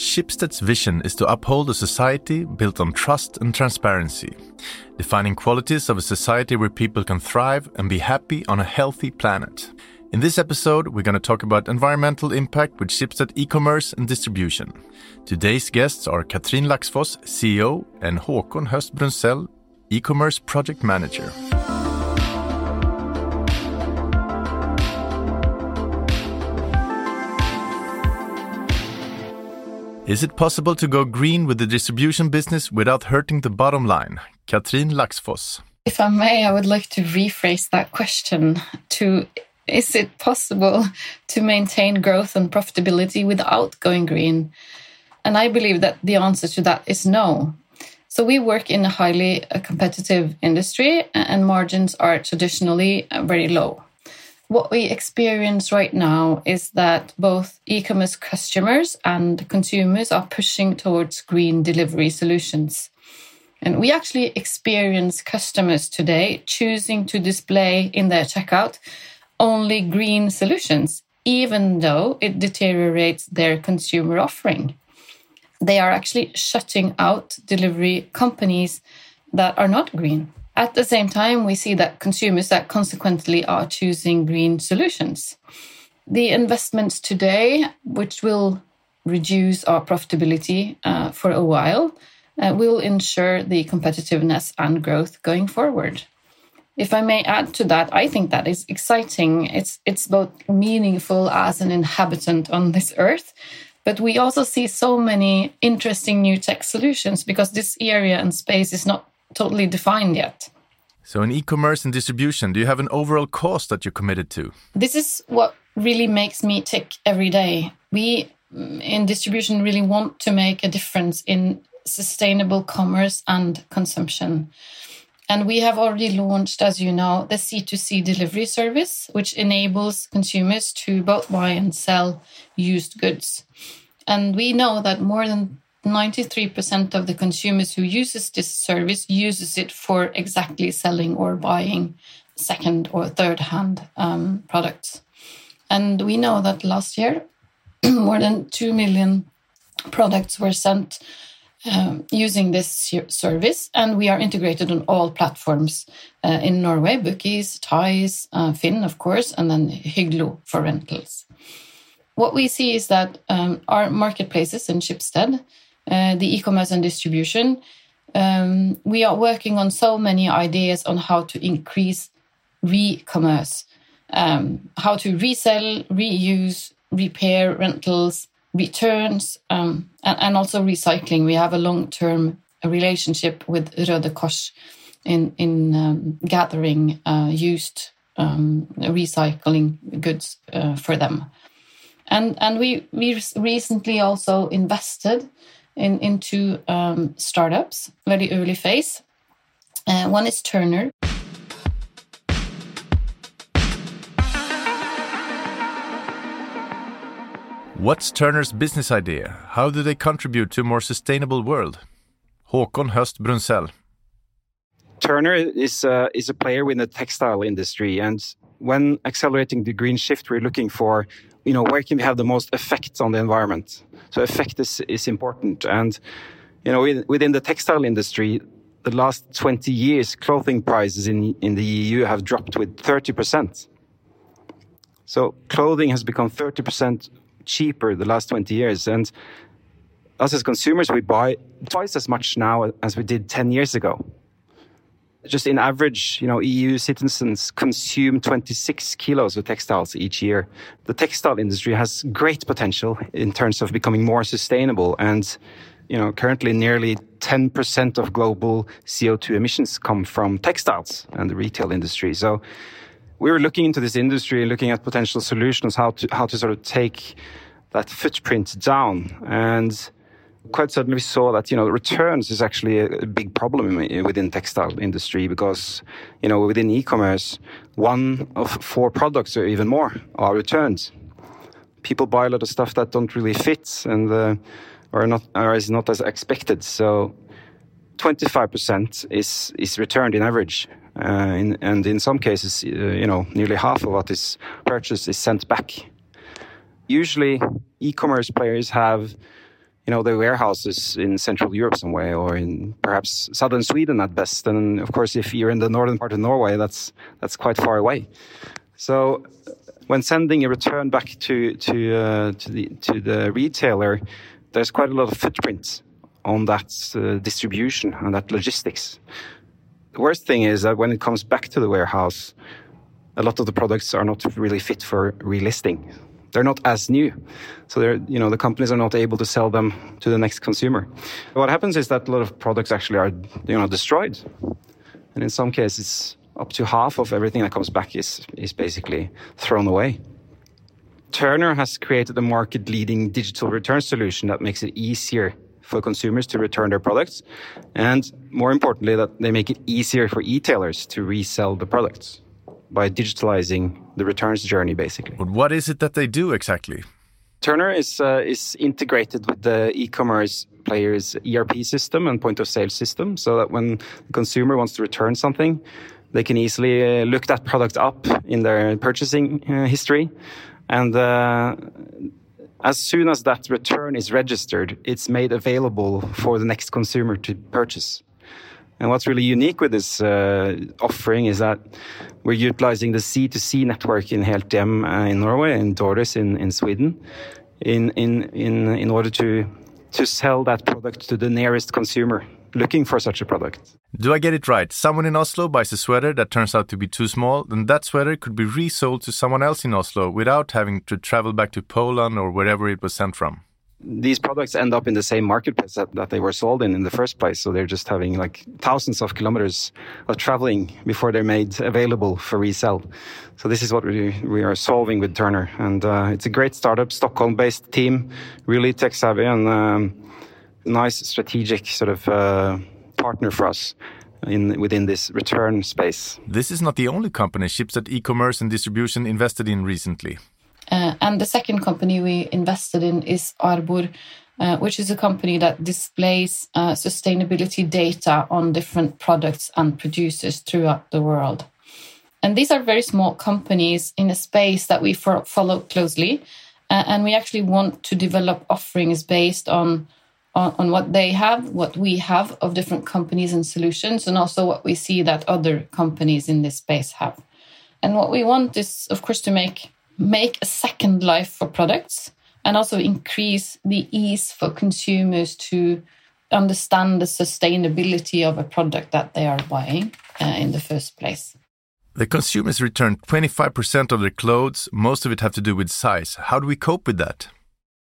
Schibsted's vision is to uphold a society built on trust and transparency, defining qualities of a society where people can thrive and be happy on a healthy planet. In this episode, we're going to talk about environmental impact with Schibsted e-commerce and distribution. Today's guests are Katrin Laxfoss, CEO, and Håkon Höst Brunsell, e-commerce project manager. Is it possible to go green with the distribution business without hurting the bottom line? Katrin Laxfoss. If I may, I would like to rephrase that question to Is it possible to maintain growth and profitability without going green? And I believe that the answer to that is no. So we work in a highly uh, competitive industry, and margins are traditionally uh, very low what we experience right now is that both e-commerce customers and consumers are pushing towards green delivery solutions. And we actually experience customers today choosing to display in their checkout only green solutions, even though it deteriorates their consumer offering. They are actually shutting out delivery companies that are not green. At the same time, we see that consumers that consequently are choosing green solutions. The investments today, which will reduce our profitability uh, for a while, uh, will ensure the competitiveness and growth going forward. If I may add to that, I think that is exciting. It's it's both meaningful as an inhabitant on this earth, but we also see so many interesting new tech solutions because this area and space is not totally defined yet. So, in e commerce and distribution, do you have an overall cost that you're committed to? This is what really makes me tick every day. We mm, in distribution really want to make a difference in sustainable commerce and consumption. And we have already launched, as you know, the C2C delivery service, which enables consumers to both buy and sell used goods. And we know that more than 93% of the consumers who uses this service uses it for exactly selling or buying second or third hand um, products. And we know that last year, more than 2 million products were sent um, using this service, and we are integrated on all platforms uh, in Norway Bookis, Tise, uh, Finn, of course, and then Hygglo for rentals. What we see is that um, our marketplaces in Schibsted uh, the e-commerce and distribution. Um, we are working on so many ideas on how to increase re-commerce, um, how to resell, reuse, repair, rentals, returns, um, and, and, also recycling. We have a long-term relationship with Røde Kors in in um, gathering uh, used um, recycling goods uh, for them, and and we we recently also invested in, into um, startups, very early phase. Uh, one is Turner. What's Turner's business idea? How do they contribute to a more sustainable world? Håkon Höst Brunsell. Turner is a, is a player in the textile industry, and when accelerating the green shift, we're looking for you know, where can we have the most effect on the environment? So effect is, is important. And, you know, within the textile industry, the last 20 years, clothing prices in, in the EU have dropped with 30%. So clothing has become 30% cheaper the last 20 years. And us as consumers, we buy twice as much now as we did 10 years ago just in average, you know, EU citizens consume 26 kilos of textiles each year. The textile industry has great potential in terms of becoming more sustainable. And, you know, currently nearly 10% of global CO2 emissions come from textiles and the retail industry. So we were looking into this industry looking at potential solutions, how to, how to sort of take that footprint down. And quite suddenly we saw that you know returns is actually a, big problem within textile industry because you know within e-commerce one of four products or even more are returns. People buy a lot of stuff that don't really fit and uh, are not or is not as expected. So 25% is is returned in average uh, in, and in some cases uh, you know nearly half of what is purchased is sent back. Usually e-commerce players have you know the warehouses in Central Europe somewhere, or in perhaps southern Sweden at best. And of course, if you're in the northern part of Norway, that's that's quite far away. So when sending a return back to to uh, to the to the retailer, there's quite a lot of footprints on that uh, distribution and that logistics. The worst thing is that when it comes back to the warehouse, a lot of the products are not really fit for relisting they're not as new. So they're, you know, the companies are not able to sell them to the next consumer. What happens is that a lot of products actually are, you know, destroyed. And in some cases, up to half of everything that comes back is, is basically thrown away. Turner has created a market leading digital return solution that makes it easier for consumers to return their products. And more importantly, that they make it easier for retailers to resell the products by digitalizing the returns journey, basically. But what is it that they do exactly? Turner is uh, is integrated with the e-commerce player's ERP system and point of sale system, so that when the consumer wants to return something, they can easily uh, look that product up in their purchasing uh, history, and uh, as soon as that return is registered, it's made available for the next consumer to purchase. And what's really unique with this uh, offering is that we're utilizing the C2C network in Helthjem uh, in Norway and Dores in, in Sweden in, in, in, in order to, to sell that product to the nearest consumer looking for such a product. Do I get it right? Someone in Oslo buys a sweater that turns out to be too small, then that sweater could be resold to someone else in Oslo without having to travel back to Poland or wherever it was sent from these products end up in the same marketplace that, that they were sold in in the first place. So they're just having like thousands of kilometers of traveling before they're made available for resale. So this is what we, we are solving with Turner. And uh, it's a great startup, Stockholm based team, really tech savvy and um, nice strategic sort of uh, partner for us. In, within this return space. This is not the only company Schibsted e-commerce and distribution invested in recently. Uh, and the second company we invested in is Arbor, uh, which is a company that displays uh, sustainability data on different products and producers throughout the world. And these are very small companies in a space that we follow closely. Uh, and we actually want to develop offerings based on, on, on what they have, what we have of different companies and solutions, and also what we see that other companies in this space have. And what we want is, of course, to make make a second life for products and also increase the ease for consumers to understand the sustainability of a product that they are buying uh, in the first place. The consumers return 25% of their clothes. Most of it have to do with size. How do we cope with that?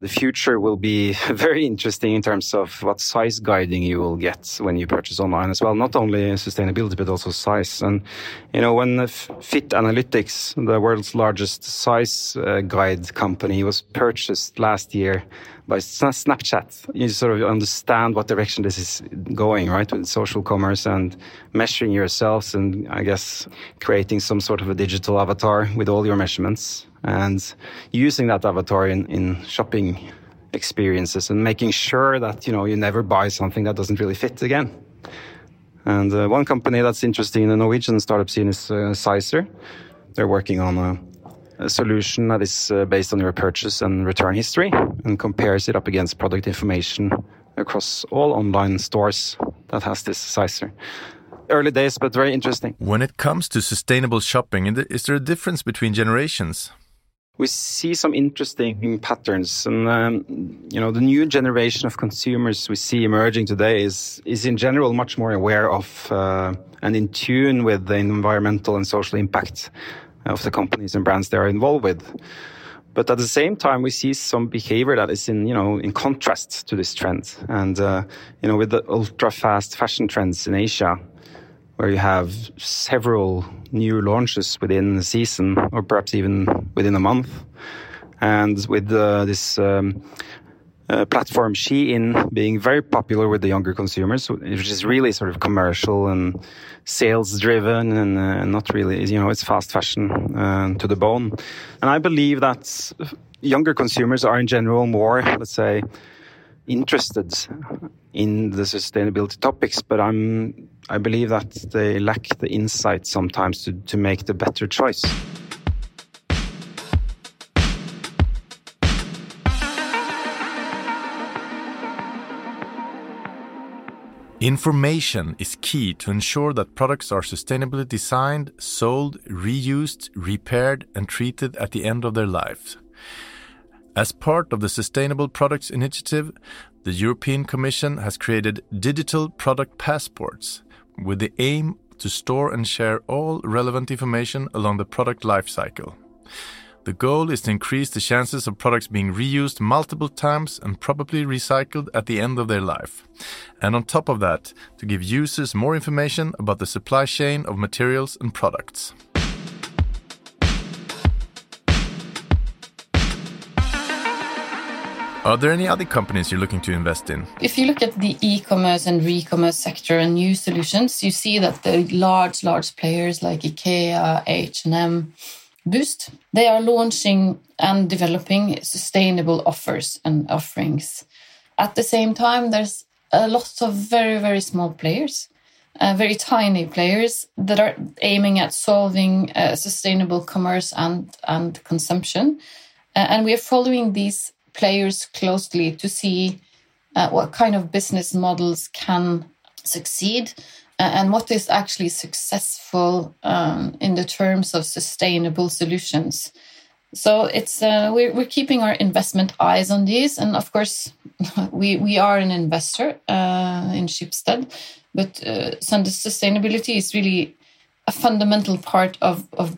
The future will be very interesting in terms of what size guiding you will get when you purchase online as well. Not only sustainability, but also size. And, you know, when Fit Analytics, the world's largest size uh, guide company, was purchased last year by Snapchat, you sort of understand what direction this is going, right? With social commerce and measuring yourselves and I guess creating some sort of a digital avatar with all your measurements and using that avatar in, in shopping experiences and making sure that you know you never buy something that doesn't really fit again. And uh, one company that's interesting in the Norwegian startup scene is uh, Sizer. They're working on a, a solution that is uh, based on your purchase and return history and compares it up against product information across all online stores that has this Sizer early days, but very interesting. When it comes to sustainable shopping, is there a difference between generations? We see some interesting patterns. And um, you know the new generation of consumers we see emerging today is is in general much more aware of uh, and in tune with the environmental and social impact of the companies and brands they are involved with. But at the same time we see some behavior that is in you know in contrast to this trend. And uh, you know with the ultra fast fashion trends in asia where you have several new launches within the season, or perhaps even within a month. And with uh, this um, uh, platform Shein being very popular with the younger consumers, which is really sort of commercial and sales driven and uh, not really, you know, it's fast fashion uh, to the bone. And I believe that younger consumers are in general more, let's say, interested in the sustainability topics, but I'm I believe that they lack the insight sometimes to, to make the better choice. Information is key to ensure that products are sustainably designed, sold, reused, repaired, and treated at the end of their lives. As part of the Sustainable Products Initiative, the European Commission has created digital product passports with the aim to store and share all relevant information along the product lifecycle. The goal is to increase the chances of products being reused multiple times and probably recycled at the end of their life. And on top of that, to give users more information about the supply chain of materials and products. Are there any other companies you're looking to invest in? If you look at the e-commerce and re-commerce sector and new solutions, you see that the large, large players like IKEA, H&M, Boozt, they are launching and developing sustainable offers and offerings. At the same time, there's a lot of very, very small players, uh, very tiny players that are aiming at solving uh, sustainable commerce and, and consumption. Uh, and we are following these players closely to see uh, what kind of business models can succeed and what is actually successful um, in the terms of sustainable solutions. So it's uh, we're, we're keeping our investment eyes on these, and of course, we we are an investor uh, in Schibsted, but uh, sustainability is really a fundamental part of of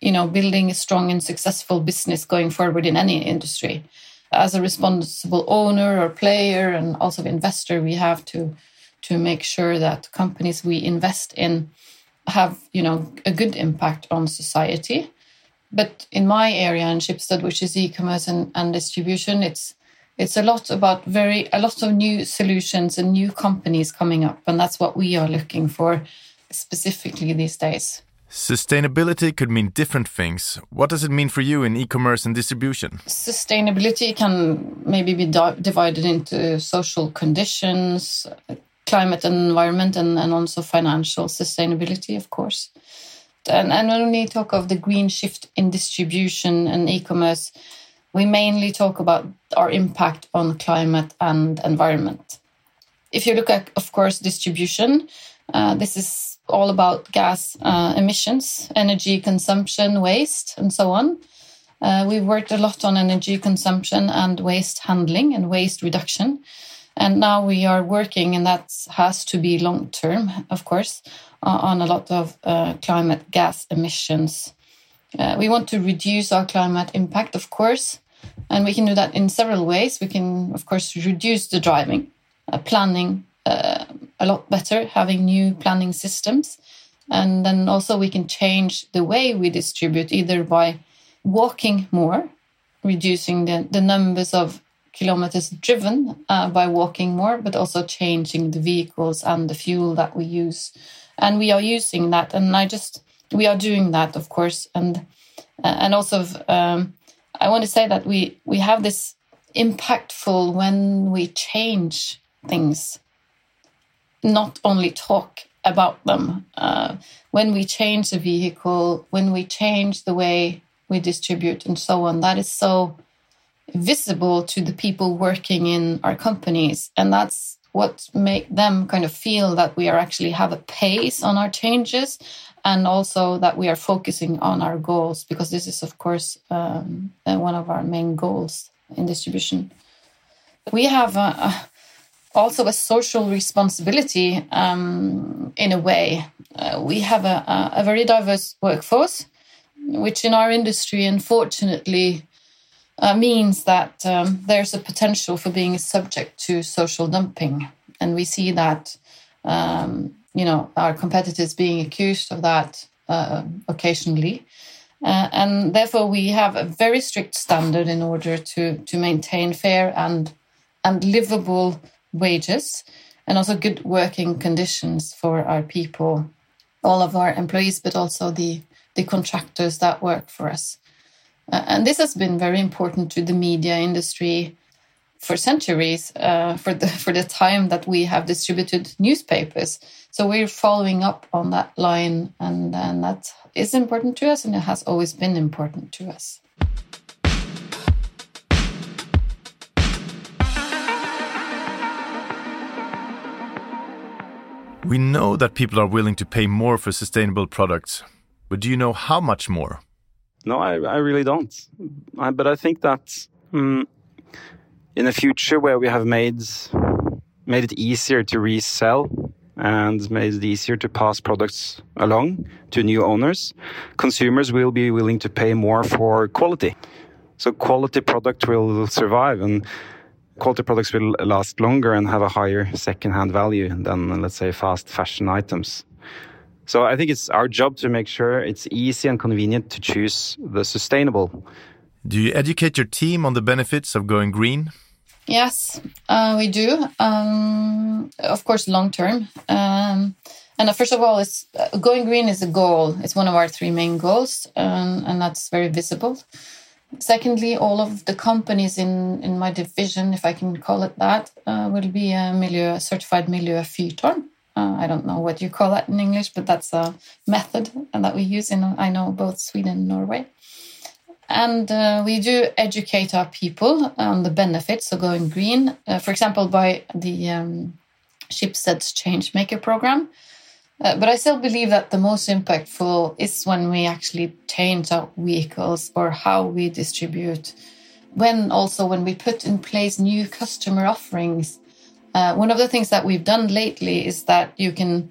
you know building a strong and successful business going forward in any industry. As a responsible owner or player, and also investor, we have to to make sure that companies we invest in have you know a good impact on society. But in my area in Schibsted, which is e-commerce and, and distribution it's it's a lot about very a lot of new solutions and new companies coming up and that's what we are looking for specifically these days Sustainability could mean different things. What does it mean for you in e-commerce and distribution? Sustainability can maybe be divided into social conditions, climate and environment and, and also financial sustainability, of course. And, and when we talk of the green shift in distribution and e-commerce, we mainly talk about our impact on climate and environment. If you look at, of course, distribution, uh, this is all about gas uh, emissions, energy consumption, waste, and so on. Uh, we've worked a lot on energy consumption and waste handling and waste reduction. And now we are working, and that has to be long term, of course, uh, on a lot of uh, climate gas emissions. We want to reduce our climate impact, of course, and we can do that in several ways. We can, of course, reduce the driving, planning uh, a lot better, having new planning systems. And then also we can change the way we distribute either by walking more, reducing the, the numbers of kilometers driven uh, by walking more, but also changing the vehicles and the fuel that we use. And we are using that, and I just we are doing that, of course, and uh, and also um, I want to say that we we have this impactful when we change things, not only talk about them. Uh, when we change the vehicle, when we change the way we distribute, and so on, that is so visible to the people working in our companies and that's what make them kind of feel that we are actually have a pace on our changes and also that we are focusing on our goals because this is of course um, uh, one of our main goals in distribution we have a, a, also a social responsibility um, in a way uh, we have a, a very diverse workforce which in our industry unfortunately uh, means that um, there's a potential for being subject to social dumping. And we see that, um, you know, our competitors being accused of that uh, occasionally. Uh, and therefore, we have a very strict standard in order to, to maintain fair and, and livable wages and also good working conditions for our people, all of our employees, but also the, the contractors that work for us. Uh, and this has been very important to the media industry for centuries, uh, for the for the time that we have distributed newspapers. So we're following up on that line, and, and that is important to us, and it has always been important to us. We know that people are willing to pay more for sustainable products, but do you know how much more? No, I, I really don't. I, but I think that um, in the future, where we have made made it easier to resell and made it easier to pass products along to new owners, consumers will be willing to pay more for quality. So quality product will survive and quality products will last longer and have a higher second-hand value than, let's say, fast fashion items. So I think it's our job to make sure it's easy and convenient to choose the sustainable. Do you educate your team on the benefits of going green? Yes, uh, we do. Um, of course, long term. Um, and uh, first of all, it's uh, going green is a goal. It's one of our three main goals, um, and that's very visible. Secondly, all of the companies in, in my division, if I can call it that, uh, will be a milieu, certified miljøfyrtårn. Uh, I don't know what you call that in English, but that's a method that we use in, I know, both Sweden and Norway. And uh, we do educate our people on the benefits of going green, uh, for example, by the um, Change Maker program, uh, but I still believe that the most impactful is when we actually change our vehicles or how we distribute. When also when we put in place new customer offerings. Uh, one of the things that we've done lately is that you can,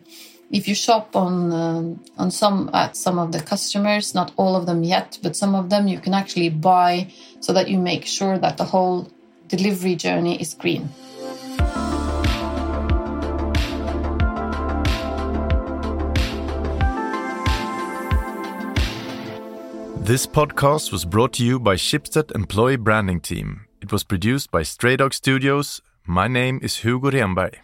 if you shop on um, on some at some of the customers, not all of them yet, but some of them, you can actually buy so that you make sure that the whole delivery journey is green. This podcast was brought to you by Schibsted Employee Branding Team. It was produced by Stray Dog Studios. My name is Hugo Renberg.